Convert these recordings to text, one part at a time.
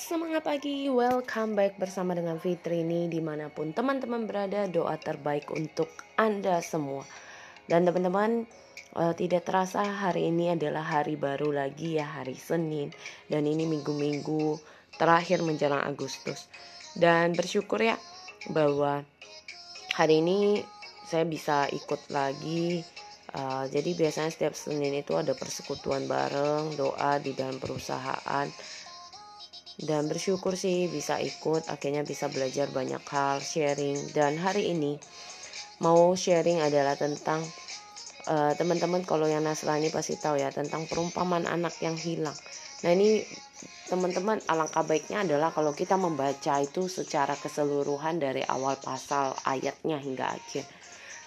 Semangat pagi, welcome back bersama dengan Fitri ini di mana pun teman-teman berada doa terbaik untuk Anda semua. Dan teman-teman uh, tidak terasa hari ini adalah hari baru lagi ya hari Senin. Dan ini minggu-minggu terakhir menjelang Agustus. Dan bersyukur ya bahwa hari ini saya bisa ikut lagi. Uh, Jadi biasanya setiap Senin itu ada persekutuan bareng doa di dalam perusahaan dan bersyukur sih bisa ikut akhirnya bisa belajar banyak hal sharing. Dan hari ini mau sharing adalah tentang uh, teman-teman kalau yang Nasrani pasti tahu ya tentang perumpamaan anak yang hilang. Nah ini teman-teman alangkah baiknya adalah kalau kita membaca itu secara keseluruhan dari awal pasal ayatnya hingga akhir.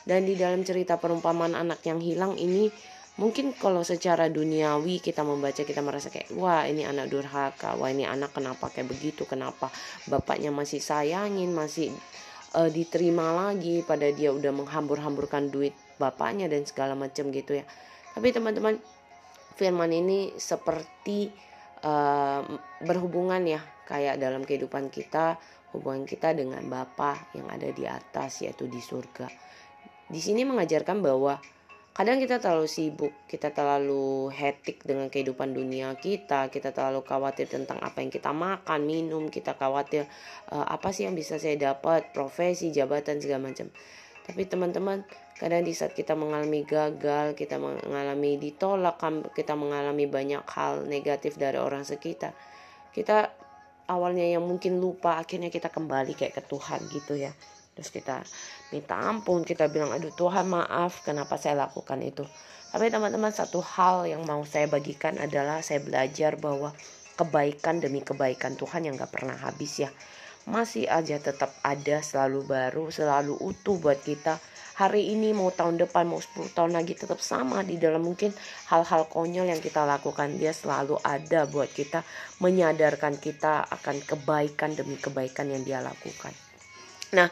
Dan di dalam cerita perumpamaan anak yang hilang ini mungkin kalau secara duniawi kita membaca kita merasa kayak wah ini anak durhaka. Wah ini anak kenapa kayak begitu? Kenapa bapaknya masih sayangin masih uh, diterima lagi pada dia udah menghambur-hamburkan duit bapaknya dan segala macam gitu ya. Tapi teman-teman firman ini seperti uh, berhubungan ya kayak dalam kehidupan kita hubungan kita dengan Bapa yang ada di atas yaitu di surga. Di sini mengajarkan bahwa kadang kita terlalu sibuk, kita terlalu hektik dengan kehidupan dunia kita, kita terlalu khawatir tentang apa yang kita makan, minum, kita khawatir uh, apa sih yang bisa saya dapat, profesi, jabatan segala macam. Tapi teman-teman, kadang di saat kita mengalami gagal, kita mengalami ditolak, kita mengalami banyak hal negatif dari orang sekitar, kita awalnya yang mungkin lupa, akhirnya kita kembali kayak ke Tuhan gitu ya terus kita minta ampun kita bilang aduh Tuhan maaf kenapa saya lakukan itu? Tapi teman-teman satu hal yang mau saya bagikan adalah saya belajar bahwa kebaikan demi kebaikan Tuhan yang gak pernah habis ya. Masih aja tetap ada selalu baru selalu utuh buat kita. Hari ini mau tahun depan mau 10 tahun lagi tetap sama di dalam mungkin hal-hal konyol yang kita lakukan. Dia selalu ada buat kita menyadarkan kita akan kebaikan demi kebaikan yang dia lakukan. Nah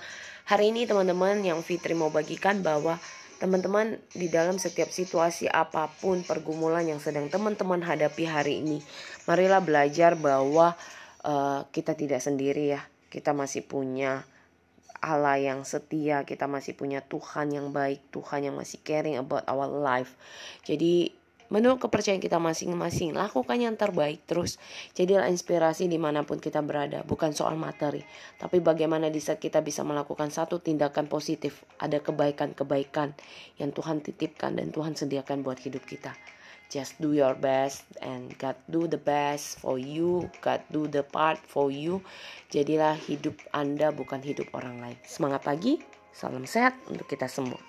Hari ini teman-teman yang Fitri mau bagikan bahwa teman-teman di dalam setiap situasi apa pun pergumulan yang sedang teman-teman hadapi hari ini, marilah belajar bahwa uh, kita tidak sendiri ya. Kita masih punya Allah yang setia, kita masih punya Tuhan yang baik, Tuhan yang masih caring about our life. Jadi menurut kepercayaan kita masing-masing lakukan yang terbaik terus. Jadilah inspirasi di mana pun kita berada bukan soal materi. Tapi bagaimana di saat kita bisa melakukan satu tindakan positif ada kebaikan-kebaikan yang Tuhan titipkan dan Tuhan sediakan buat hidup kita. Just do your best and God do the best for you God do the part for you. Jadilah hidup Anda bukan hidup orang lain. Semangat pagi salam sehat untuk kita semua